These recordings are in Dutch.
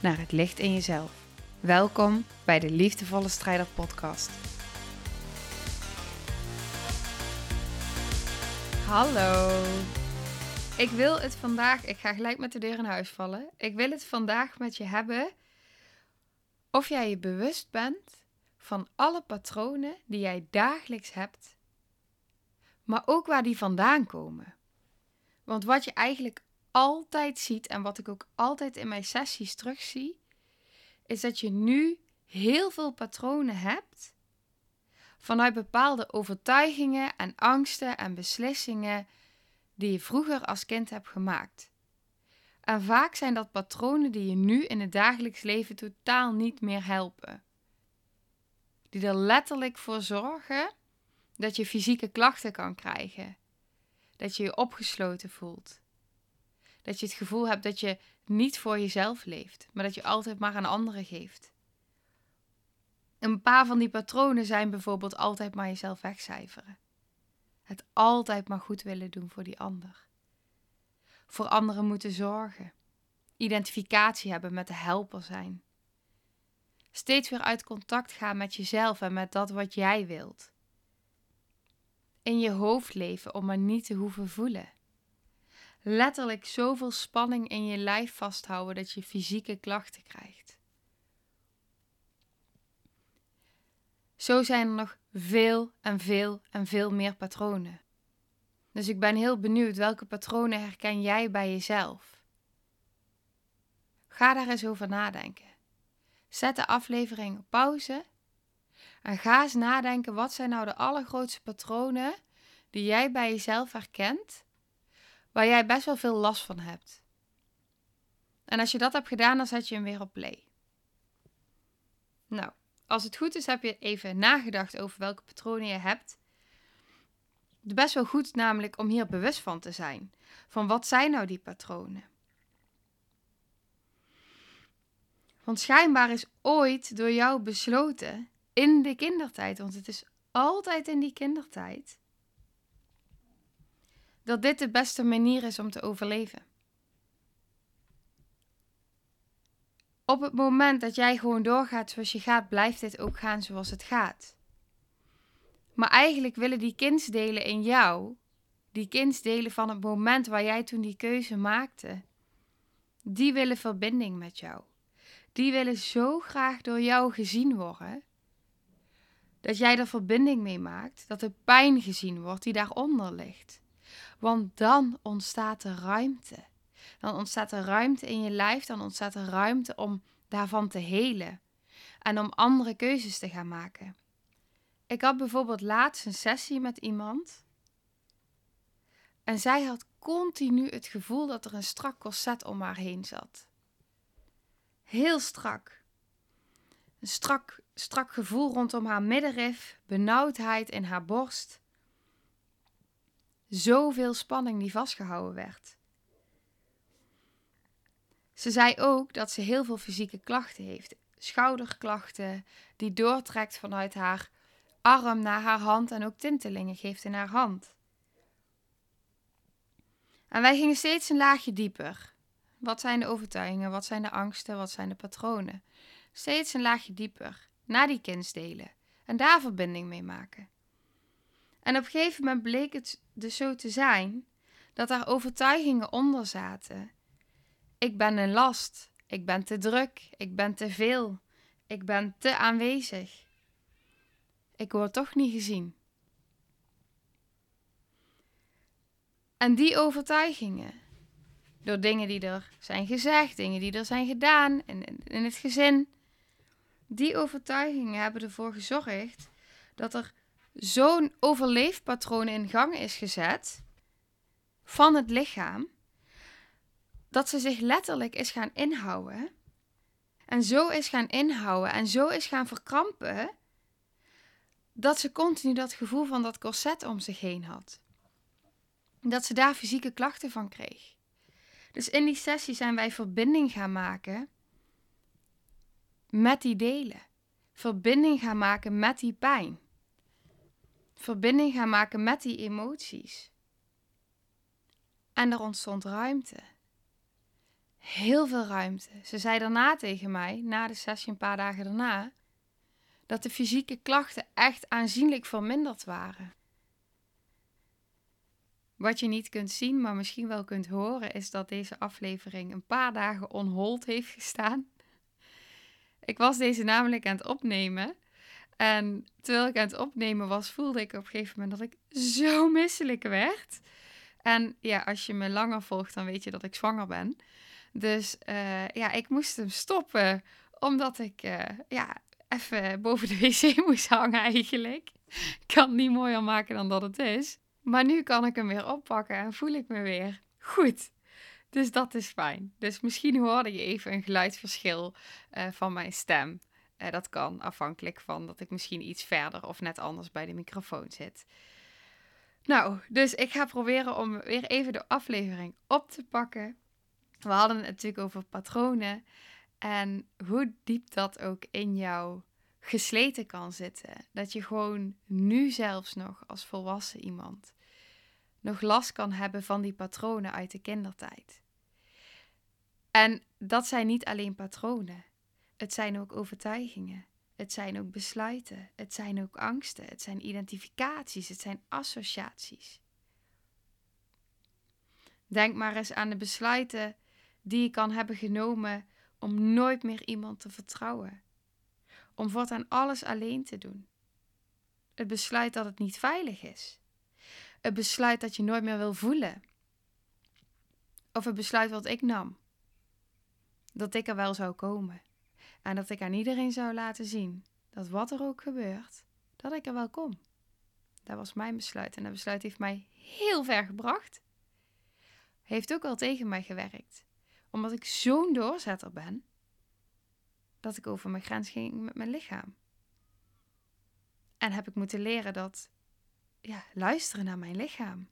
naar het licht in jezelf. Welkom bij de Liefdevolle Strijder Podcast. Hallo. Ik wil het vandaag, ik ga gelijk met de deur in huis vallen. Ik wil het vandaag met je hebben of jij je bewust bent van alle patronen die jij dagelijks hebt, maar ook waar die vandaan komen. Want wat je eigenlijk altijd ziet en wat ik ook altijd in mijn sessies terugzie, is dat je nu heel veel patronen hebt vanuit bepaalde overtuigingen en angsten en beslissingen die je vroeger als kind hebt gemaakt. En vaak zijn dat patronen die je nu in het dagelijks leven totaal niet meer helpen. Die er letterlijk voor zorgen dat je fysieke klachten kan krijgen. Dat je je opgesloten voelt. Dat je het gevoel hebt dat je niet voor jezelf leeft, maar dat je altijd maar aan anderen geeft. Een paar van die patronen zijn bijvoorbeeld altijd maar jezelf wegcijferen. Het altijd maar goed willen doen voor die ander. Voor anderen moeten zorgen. Identificatie hebben met de helper zijn. Steeds weer uit contact gaan met jezelf en met dat wat jij wilt. In je hoofd leven om maar niet te hoeven voelen letterlijk zoveel spanning in je lijf vasthouden dat je fysieke klachten krijgt. Zo zijn er nog veel en veel en veel meer patronen. Dus ik ben heel benieuwd welke patronen herken jij bij jezelf. Ga daar eens over nadenken. Zet de aflevering op pauze en ga eens nadenken wat zijn nou de allergrootste patronen die jij bij jezelf herkent waar jij best wel veel last van hebt. En als je dat hebt gedaan, dan zet je hem weer op play. Nou, als het goed is, heb je even nagedacht over welke patronen je hebt. Best wel goed namelijk om hier bewust van te zijn. Van wat zijn nou die patronen? Want schijnbaar is ooit door jou besloten in de kindertijd, want het is altijd in die kindertijd, dat dit de beste manier is om te overleven. Op het moment dat jij gewoon doorgaat zoals je gaat, blijft dit ook gaan zoals het gaat. Maar eigenlijk willen die kindsdelen in jou, die kindsdelen van het moment waar jij toen die keuze maakte, die willen verbinding met jou. Die willen zo graag door jou gezien worden, dat jij er verbinding mee maakt, dat de pijn gezien wordt die daaronder ligt. Want dan ontstaat er ruimte. Dan ontstaat er ruimte in je lijf, dan ontstaat er ruimte om daarvan te helen en om andere keuzes te gaan maken. Ik had bijvoorbeeld laatst een sessie met iemand en zij had continu het gevoel dat er een strak corset om haar heen zat. Heel strak. Een strak, strak gevoel rondom haar middenrif, benauwdheid in haar borst zoveel spanning die vastgehouden werd. Ze zei ook dat ze heel veel fysieke klachten heeft. Schouderklachten, die doortrekt vanuit haar arm naar haar hand en ook tintelingen geeft in haar hand. En wij gingen steeds een laagje dieper. Wat zijn de overtuigingen? Wat zijn de angsten? Wat zijn de patronen? Steeds een laagje dieper, naar die kindsdelen. En daar verbinding mee maken. En op een gegeven moment bleek het dus zo te zijn dat daar overtuigingen onder zaten. Ik ben een last, ik ben te druk, ik ben te veel, ik ben te aanwezig. Ik word toch niet gezien. En die overtuigingen, door dingen die er zijn gezegd, dingen die er zijn gedaan in, in het gezin, die overtuigingen hebben ervoor gezorgd dat er zo'n overleefpatroon in gang is gezet van het lichaam, dat ze zich letterlijk is gaan inhouden En zo is gaan inhouden en zo is gaan verkrampen, dat ze continu dat gevoel van dat corset om zich heen had. Dat ze daar fysieke klachten van kreeg. Dus in die sessie zijn wij verbinding gaan maken met die delen. Verbinding gaan maken met die pijn. Verbinding gaan maken met die emoties. En er ontstond ruimte. Heel veel ruimte. Ze zei daarna tegen mij, na de sessie een paar dagen daarna, dat de fysieke klachten echt aanzienlijk verminderd waren. Wat je niet kunt zien, maar misschien wel kunt horen, is dat deze aflevering een paar dagen on hold heeft gestaan. Ik was deze namelijk aan het opnemen. En terwijl ik aan het opnemen was, voelde ik op een gegeven moment dat ik zo misselijk werd. En ja, als je me langer volgt, dan weet je dat ik zwanger ben. Dus uh, ja, ik moest hem stoppen, omdat ik uh, ja, even boven de wc moest hangen eigenlijk. Ik kan het niet mooier maken dan dat het is. Maar nu kan ik hem weer oppakken en voel ik me weer goed. Dus dat is fijn. Dus misschien hoorde je even een geluidsverschil uh, van mijn stem. Uh, dat kan afhankelijk van dat ik misschien iets verder of net anders bij de microfoon zit. Nou, dus ik ga proberen om weer even de aflevering op te pakken. We hadden het natuurlijk over patronen en hoe diep dat ook in jou gesleten kan zitten. Dat je gewoon nu zelfs nog als volwassen iemand nog last kan hebben van die patronen uit de kindertijd. En dat zijn niet alleen patronen. Het zijn ook overtuigingen. Het zijn ook besluiten. Het zijn ook angsten. Het zijn identificaties. Het zijn associaties. Denk maar eens aan de besluiten die je kan hebben genomen om nooit meer iemand te vertrouwen. Om voortaan alles alleen te doen. Het besluit dat het niet veilig is. Het besluit dat je nooit meer wil voelen. Of het besluit wat ik nam. Dat ik er wel zou komen. En dat ik aan iedereen zou laten zien dat wat er ook gebeurt, dat ik er wel kom. Dat was mijn besluit. En dat besluit heeft mij heel ver gebracht. Heeft ook wel tegen mij gewerkt. Omdat ik zo'n doorzetter ben, dat ik over mijn grens ging met mijn lichaam. En heb ik moeten leren dat ja, luisteren naar mijn lichaam.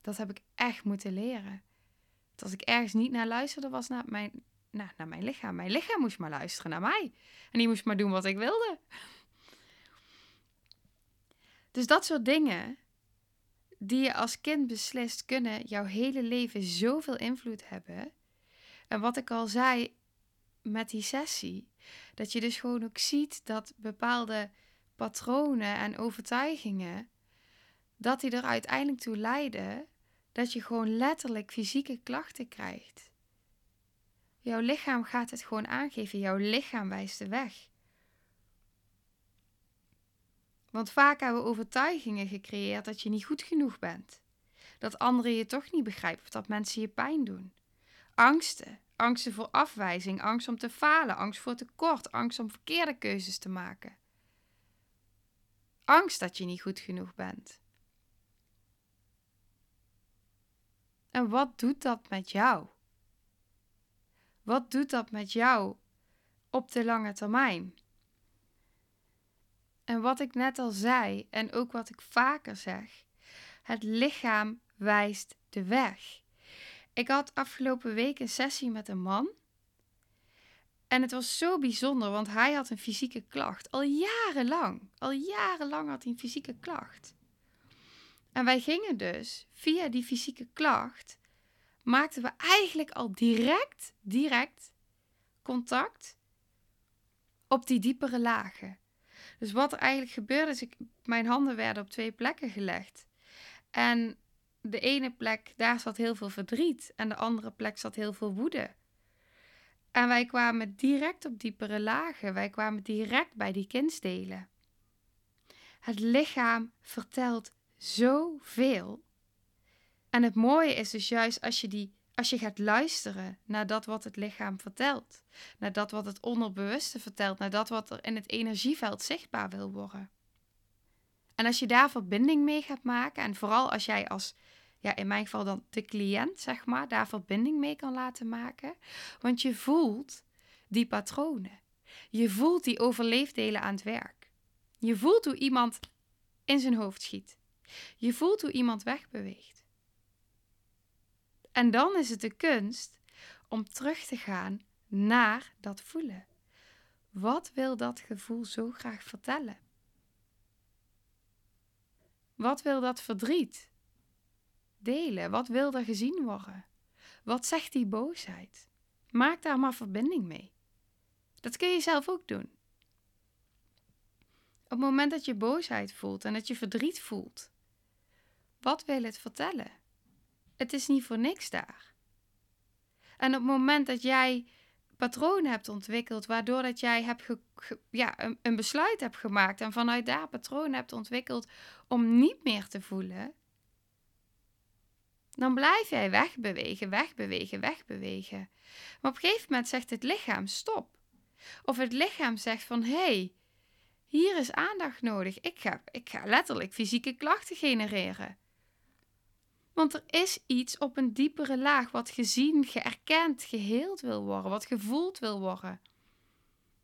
Dat heb ik echt moeten leren. Dat als ik ergens niet naar luisterde, was naar mijn, nou, naar mijn lichaam. Mijn lichaam moest maar luisteren naar mij. En die moest maar doen wat ik wilde. Dus dat soort dingen die je als kind beslist, kunnen jouw hele leven zoveel invloed hebben. En wat ik al zei met die sessie, dat je dus gewoon ook ziet dat bepaalde patronen en overtuigingen dat die er uiteindelijk toe leiden dat je gewoon letterlijk fysieke klachten krijgt. Jouw lichaam gaat het gewoon aangeven, jouw lichaam wijst de weg. Want vaak hebben we overtuigingen gecreëerd dat je niet goed genoeg bent. Dat anderen je toch niet begrijpen of dat mensen je pijn doen. Angsten. Angsten voor afwijzing, angst om te falen, angst voor tekort, angst om verkeerde keuzes te maken. Angst dat je niet goed genoeg bent. En wat doet dat met jou? Wat doet dat met jou op de lange termijn? En wat ik net al zei, en ook wat ik vaker zeg: het lichaam wijst de weg. Ik had afgelopen week een sessie met een man. En het was zo bijzonder, want hij had een fysieke klacht. Al jarenlang. Al jarenlang had hij een fysieke klacht. En wij gingen dus via die fysieke klacht, maakten we eigenlijk al direct, direct contact op die diepere lagen. Dus wat er eigenlijk gebeurde is, ik, mijn handen werden op twee plekken gelegd. En de ene plek, daar zat heel veel verdriet. En de andere plek zat heel veel woede. En wij kwamen direct op diepere lagen. Wij kwamen direct bij die kindsdelen. Het lichaam vertelt zoveel. En het mooie is dus juist als je, die, als je gaat luisteren naar dat wat het lichaam vertelt, naar dat wat het onderbewuste vertelt, naar dat wat er in het energieveld zichtbaar wil worden. En als je daar verbinding mee gaat maken, en vooral als jij als, ja, in mijn geval dan de cliënt, zeg maar, daar verbinding mee kan laten maken, want je voelt die patronen. Je voelt die overleefdelen aan het werk. Je voelt hoe iemand in zijn hoofd schiet. Je voelt hoe iemand wegbeweegt. En dan is het de kunst om terug te gaan naar dat voelen. Wat wil dat gevoel zo graag vertellen? Wat wil dat verdriet delen? Wat wil er gezien worden? Wat zegt die boosheid? Maak daar maar verbinding mee. Dat kun je zelf ook doen. Op het moment dat je boosheid voelt en dat je verdriet voelt, wat wil het vertellen? Het is niet voor niks daar. En op het moment dat jij patronen hebt ontwikkeld, waardoor dat jij hebt ja, een, een besluit hebt gemaakt en vanuit daar patronen hebt ontwikkeld om niet meer te voelen, dan blijf jij wegbewegen, wegbewegen, wegbewegen. Maar op een gegeven moment zegt het lichaam stop. Of het lichaam zegt van hé, hey, hier is aandacht nodig. Ik ga, ik ga letterlijk fysieke klachten genereren. Want er is iets op een diepere laag wat gezien, geërkend, geheeld wil worden, wat gevoeld wil worden.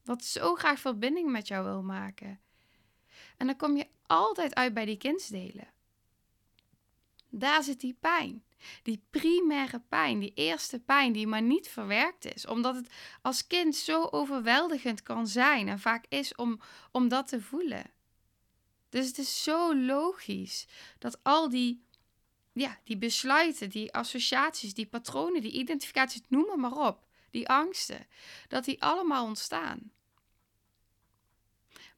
Wat zo graag verbinding met jou wil maken. En dan kom je altijd uit bij die kindsdelen. Daar zit die pijn. Die primaire pijn, die eerste pijn die maar niet verwerkt is. Omdat het als kind zo overweldigend kan zijn en vaak is om, om dat te voelen. Dus het is zo logisch dat al die, ja, die besluiten, die associaties, die patronen, die identificaties, noem maar op, die angsten, dat die allemaal ontstaan.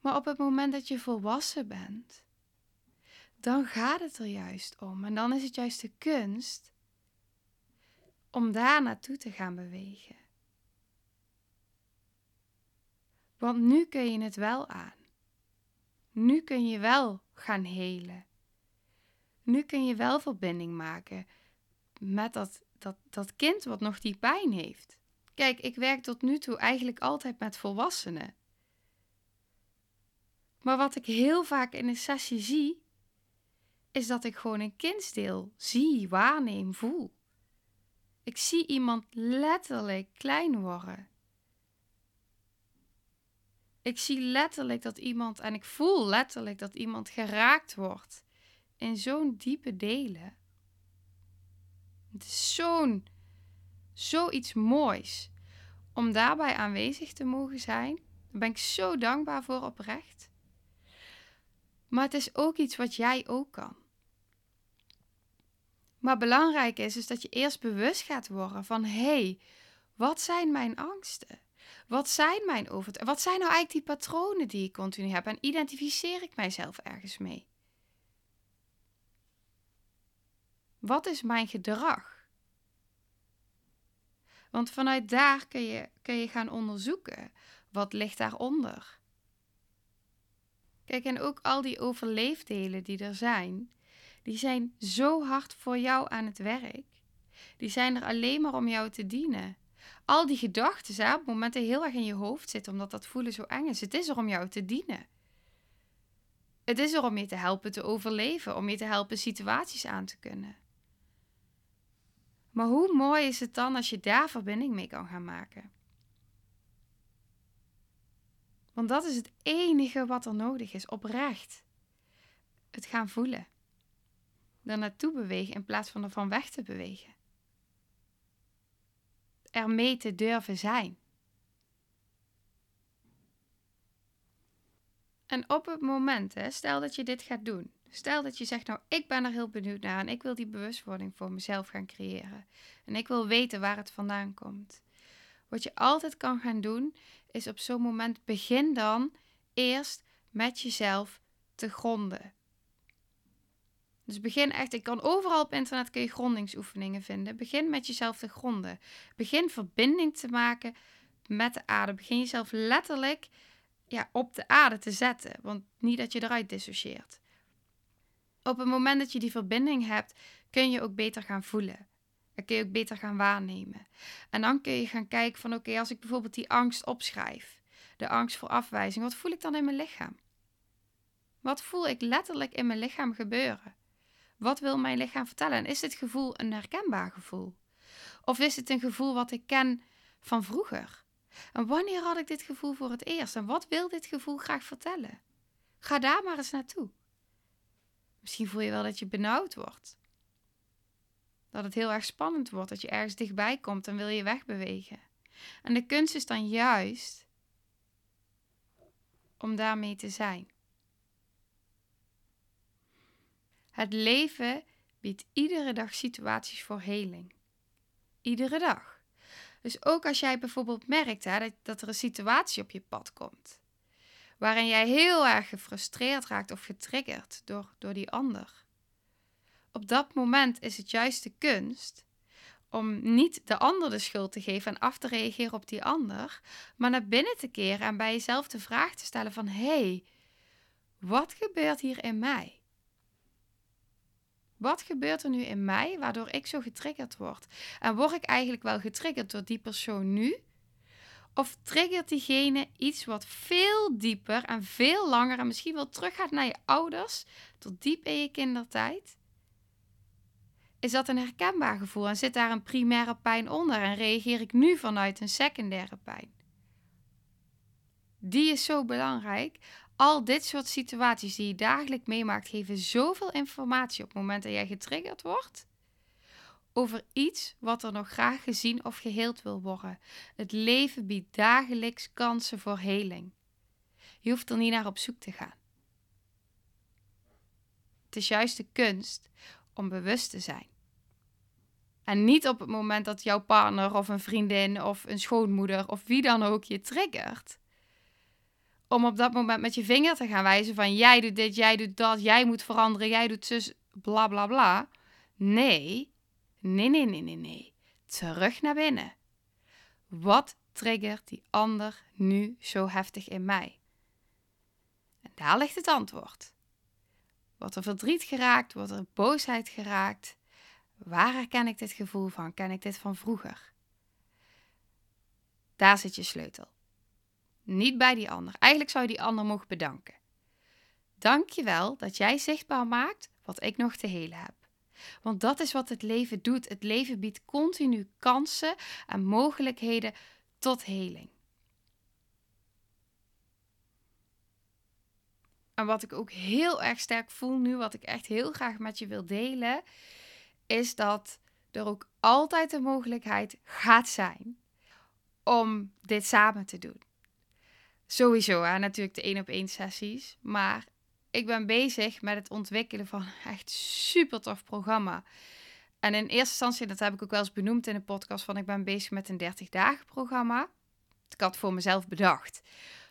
Maar op het moment dat je volwassen bent, dan gaat het er juist om. En dan is het juist de kunst om daar naartoe te gaan bewegen. Want nu kun je het wel aan. Nu kun je wel gaan helen. Nu kun je wel verbinding maken met dat, dat, dat kind wat nog die pijn heeft. Kijk, ik werk tot nu toe eigenlijk altijd met volwassenen. Maar wat ik heel vaak in een sessie zie, is dat ik gewoon een kindsdeel zie, waarneem, voel. Ik zie iemand letterlijk klein worden. Ik zie letterlijk dat iemand, en ik voel letterlijk dat iemand geraakt wordt in zo'n diepe delen. Het is zo'n, zoiets moois om daarbij aanwezig te mogen zijn. Daar ben ik zo dankbaar voor oprecht. Maar het is ook iets wat jij ook kan. Maar belangrijk is, is dat je eerst bewust gaat worden van hé, hey, wat zijn mijn angsten? Wat zijn mijn overtuigingen? Wat zijn nou eigenlijk die patronen die ik continu heb? En identificeer ik mijzelf ergens mee? Wat is mijn gedrag? Want vanuit daar kun je, kun je gaan onderzoeken. Wat ligt daaronder? Kijk, en ook al die overleefdelen die er zijn, die zijn zo hard voor jou aan het werk. Die zijn er alleen maar om jou te dienen. Al die gedachten, op het moment dat je heel erg in je hoofd zit, omdat dat voelen zo eng is, het is er om jou te dienen. Het is er om je te helpen te overleven, om je te helpen situaties aan te kunnen. Maar hoe mooi is het dan als je daar verbinding mee kan gaan maken? Want dat is het enige wat er nodig is, oprecht. Het gaan voelen er naartoe bewegen in plaats van ervan weg te bewegen. Er mee te durven zijn. En op het moment, hè, stel dat je dit gaat doen. Stel dat je zegt, nou, ik ben er heel benieuwd naar en ik wil die bewustwording voor mezelf gaan creëren. En ik wil weten waar het vandaan komt. Wat je altijd kan gaan doen, is op zo'n moment begin dan eerst met jezelf te gronden. Dus begin echt, ik kan overal op internet kun je grondingsoefeningen vinden. Begin met jezelf te gronden. Begin verbinding te maken met de aarde. Begin jezelf letterlijk ja, op de aarde te zetten. Want niet dat je eruit dissocieert. Op het moment dat je die verbinding hebt, kun je ook beter gaan voelen. Dan kun je ook beter gaan waarnemen. En dan kun je gaan kijken van oké, als ik bijvoorbeeld die angst opschrijf. De angst voor afwijzing. Wat voel ik dan in mijn lichaam? Wat voel ik letterlijk in mijn lichaam gebeuren? Wat wil mijn lichaam vertellen? En is dit gevoel een herkenbaar gevoel? Of is het een gevoel wat ik ken van vroeger? En wanneer had ik dit gevoel voor het eerst? En wat wil dit gevoel graag vertellen? Ga daar maar eens naartoe. Misschien voel je wel dat je benauwd wordt. Dat het heel erg spannend wordt, dat je ergens dichtbij komt en wil je wegbewegen. En de kunst is dan juist om daarmee te zijn. Het leven biedt iedere dag situaties voor heling. Iedere dag. Dus ook als jij bijvoorbeeld merkt dat, dat er een situatie op je pad komt, waarin jij heel erg gefrustreerd raakt of getriggerd door, door die ander. Op dat moment is het juist de kunst om niet de ander de schuld te geven en af te reageren op die ander, maar naar binnen te keren en bij jezelf de vraag te stellen van hé, hey, wat gebeurt hier in mij? Wat gebeurt er nu in mij waardoor ik zo getriggerd word? En word ik eigenlijk wel getriggerd door die persoon nu? Of triggert diegene iets wat veel dieper en veel langer en misschien wel teruggaat naar je ouders, tot diep in je kindertijd? Is dat een herkenbaar gevoel en zit daar een primaire pijn onder en reageer ik nu vanuit een secundaire pijn? Die is zo belangrijk al dit soort situaties die je dagelijks meemaakt, geven zoveel informatie op het moment dat jij getriggerd wordt. Over iets wat er nog graag gezien of geheeld wil worden. Het leven biedt dagelijks kansen voor heling. Je hoeft er niet naar op zoek te gaan. Het is juist de kunst om bewust te zijn. En niet op het moment dat jouw partner of een vriendin of een schoonmoeder of wie dan ook je triggert om op dat moment met je vinger te gaan wijzen van jij doet dit, jij doet dat, jij moet veranderen, jij doet zus, bla bla bla. Nee, nee, nee, nee, nee, nee. Terug naar binnen. Wat triggert die ander nu zo heftig in mij? En daar ligt het antwoord. Wordt er verdriet geraakt? Wordt er boosheid geraakt? Waar herken ik dit gevoel van? Ken ik dit van vroeger? Daar zit je sleutel. Niet bij die ander. Eigenlijk zou je die ander mogen bedanken. Dank je wel dat jij zichtbaar maakt wat ik nog te helen heb. Want dat is wat het leven doet. Het leven biedt continu kansen en mogelijkheden tot heling. En wat ik ook heel erg sterk voel nu, wat ik echt heel graag met je wil delen, is dat er ook altijd de mogelijkheid gaat zijn om dit samen te doen. Sowieso, hè, natuurlijk de één op één sessies. Maar ik ben bezig met het ontwikkelen van echt super tof programma. En in eerste instantie, dat heb ik ook wel eens benoemd in de podcast, van ik ben bezig met een 30 dagen programma. Ik had voor mezelf bedacht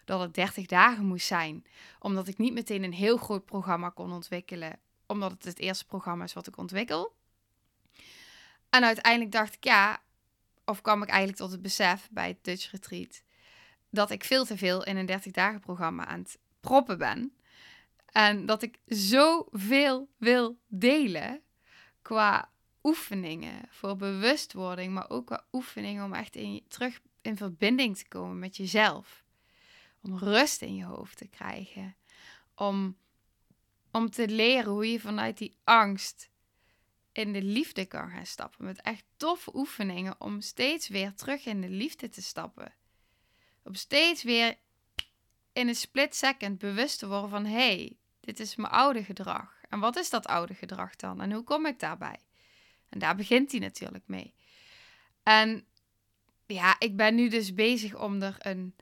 dat het 30 dagen moest zijn, omdat ik niet meteen een heel groot programma kon ontwikkelen, omdat het het eerste programma is wat ik ontwikkel. En uiteindelijk dacht ik, ja, of kwam ik eigenlijk tot het besef bij het Dutch Retreat, dat ik veel te veel in een 30 dagen programma aan het proppen ben. En dat ik zoveel wil delen qua oefeningen voor bewustwording, maar ook qua oefeningen om echt terug in verbinding te komen met jezelf. Om rust in je hoofd te krijgen. Om, om te leren hoe je vanuit die angst in de liefde kan gaan stappen. Met echt toffe oefeningen om steeds weer terug in de liefde te stappen. Om steeds weer in een split second bewust te worden van... hé, hey, dit is mijn oude gedrag. En wat is dat oude gedrag dan? En hoe kom ik daarbij? En daar begint hij natuurlijk mee. En ja, ik ben nu dus bezig om er een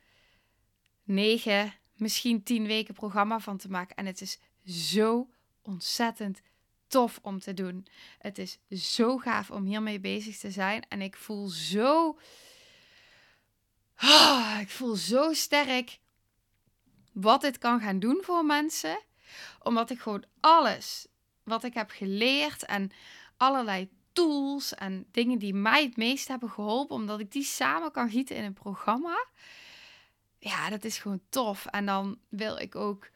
negen, misschien tien weken programma van te maken. En het is zo ontzettend tof om te doen. Het is zo gaaf om hiermee bezig te zijn. En ik voel zo Oh, ik voel zo sterk wat dit kan gaan doen voor mensen. Omdat ik gewoon alles wat ik heb geleerd en allerlei tools en dingen die mij het meest hebben geholpen, omdat ik die samen kan gieten in een programma. Ja, dat is gewoon tof. En dan wil ik ook.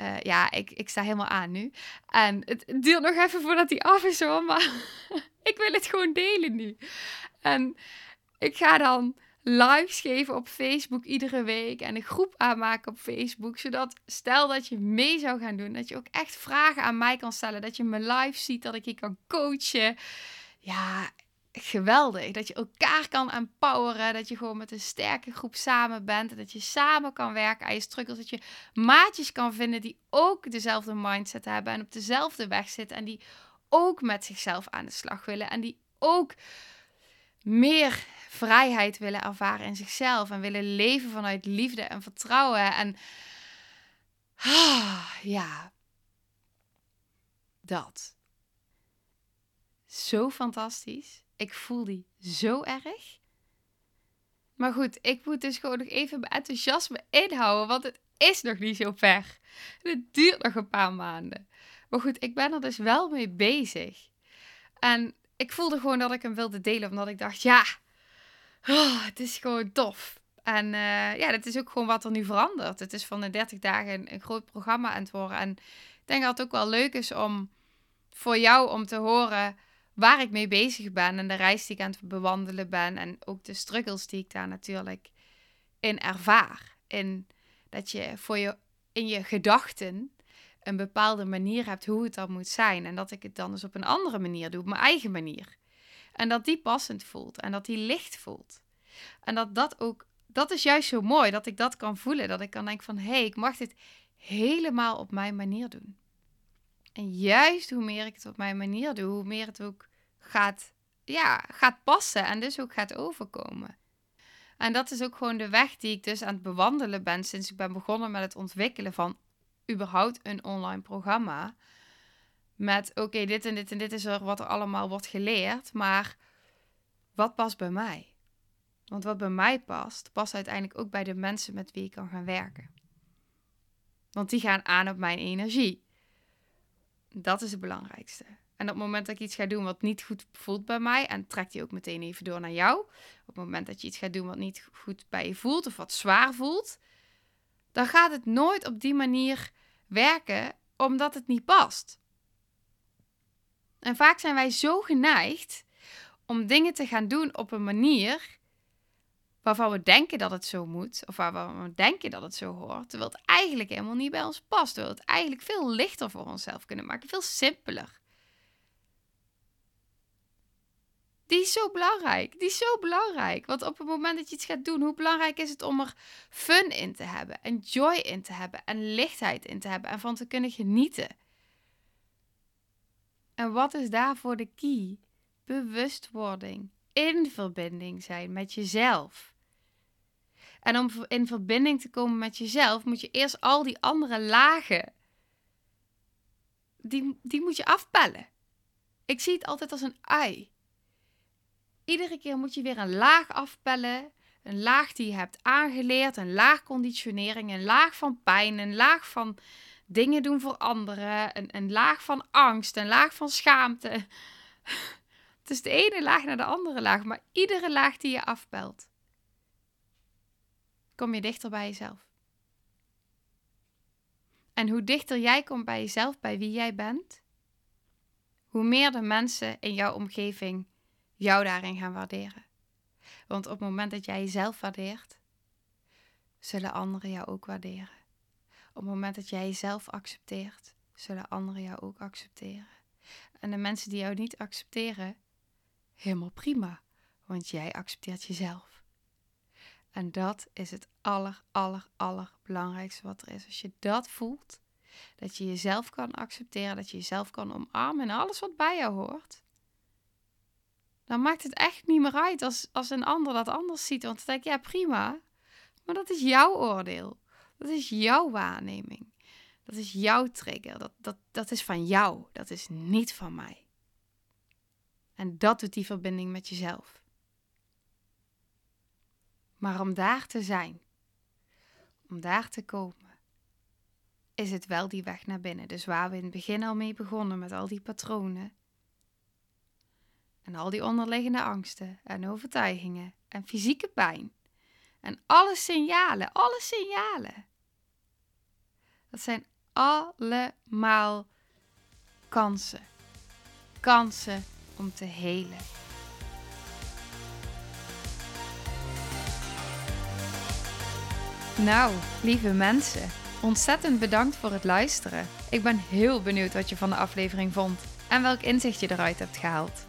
Uh, ja, ik, ik sta helemaal aan nu. En het, het duurt nog even voordat die af is hoor. Maar ik wil het gewoon delen nu. En ik ga dan lives geven op Facebook iedere week en een groep aanmaken op Facebook. Zodat stel dat je mee zou gaan doen, dat je ook echt vragen aan mij kan stellen. Dat je me live ziet, dat ik je kan coachen. Ja, geweldig. Dat je elkaar kan empoweren. Dat je gewoon met een sterke groep samen bent. En dat je samen kan werken aan je struggles. Dat je maatjes kan vinden die ook dezelfde mindset hebben. En op dezelfde weg zitten. En die ook met zichzelf aan de slag willen. En die ook meer vrijheid willen ervaren in zichzelf. En willen leven vanuit liefde en vertrouwen. En ah, ja, dat. Zo fantastisch. Ik voel die zo erg. Maar goed, ik moet dus gewoon nog even mijn enthousiasme inhouden, want het is nog niet zo ver. Het duurt nog een paar maanden. Maar goed, ik ben er dus wel mee bezig. En ik voelde gewoon dat ik hem wilde delen, omdat ik dacht, ja, oh, het is gewoon tof. En uh, ja, dat is ook gewoon wat er nu verandert. Het is van de 30 dagen een, een groot programma aan het worden. En ik denk dat het ook wel leuk is om voor jou om te horen waar ik mee bezig ben en de reis die ik aan het bewandelen ben en ook de struggles die ik daar natuurlijk in ervaar. In dat je voor je in je gedachten een bepaalde manier hebt hoe het dan moet zijn en dat ik het dan dus op een andere manier doe, op mijn eigen manier. En dat die passend voelt en dat die licht voelt. En dat dat ook, dat is juist zo mooi dat ik dat kan voelen, dat ik kan denken van hé, hey, ik mag dit helemaal op mijn manier doen. En juist hoe meer ik het op mijn manier doe, hoe meer het ook gaat, ja, gaat passen en dus ook gaat overkomen. En dat is ook gewoon de weg die ik dus aan het bewandelen ben sinds ik ben begonnen met het ontwikkelen van überhaupt een online programma. Met oké, dit en dit en dit is er wat er allemaal wordt geleerd, maar wat past bij mij? Want wat bij mij past, past uiteindelijk ook bij de mensen met wie ik kan gaan werken. Want die gaan aan op mijn energie. Dat is het belangrijkste. En op het moment dat ik iets ga doen wat niet goed voelt bij mij, en trekt die ook meteen even door naar jou. Op het moment dat je iets gaat doen wat niet goed bij je voelt of wat zwaar voelt, dan gaat het nooit op die manier werken, omdat het niet past. En vaak zijn wij zo geneigd om dingen te gaan doen op een manier waarvan we denken dat het zo moet, of waarvan we denken dat het zo hoort, terwijl het eigenlijk helemaal niet bij ons past. Terwijl het eigenlijk veel lichter voor onszelf kunnen maken, veel simpeler. Die is zo belangrijk. Die is zo belangrijk. Want op het moment dat je iets gaat doen, hoe belangrijk is het om er fun in te hebben, en joy in te hebben, en lichtheid in te hebben en van te kunnen genieten. En wat is daarvoor de key? Bewustwording. In verbinding zijn met jezelf. En om in verbinding te komen met jezelf, moet je eerst al die andere lagen. Die, die moet je afpellen. Ik zie het altijd als een ui. Iedere keer moet je weer een laag afpellen. Een laag die je hebt aangeleerd, een laag conditionering, een laag van pijn, een laag van dingen doen voor anderen, een, een laag van angst, een laag van schaamte. Het is de ene laag naar de andere laag, maar iedere laag die je afpelt, kom je dichter bij jezelf. En hoe dichter jij komt bij jezelf, bij wie jij bent, hoe meer de mensen in jouw omgeving jou daarin gaan waarderen. Want op het moment dat jij jezelf waardeert, zullen anderen jou ook waarderen. Op het moment dat jij jezelf accepteert, zullen anderen jou ook accepteren. En de mensen die jou niet accepteren, helemaal prima, want jij accepteert jezelf. En dat is het aller, aller, belangrijkste wat er is. Als je dat voelt, dat je jezelf kan accepteren, dat je jezelf kan omarmen en alles wat bij jou hoort, dan maakt het echt niet meer uit als, als een ander dat anders ziet. Want dan denk ja prima, maar dat is jouw oordeel. Dat is jouw waarneming. Dat is jouw trigger. Dat, dat, dat is van jou. Dat is niet van mij. En dat doet die verbinding met jezelf. Maar om daar te zijn, om daar te komen, is het wel die weg naar binnen. Dus waar we in het begin al mee begonnen met al die patronen, en al die onderliggende angsten en overtuigingen en fysieke pijn. En alle signalen, alle signalen. Dat zijn allemaal kansen. Kansen om te helen. Nou, lieve mensen, ontzettend bedankt voor het luisteren. Ik ben heel benieuwd wat je van de aflevering vond en welk inzicht je eruit hebt gehaald.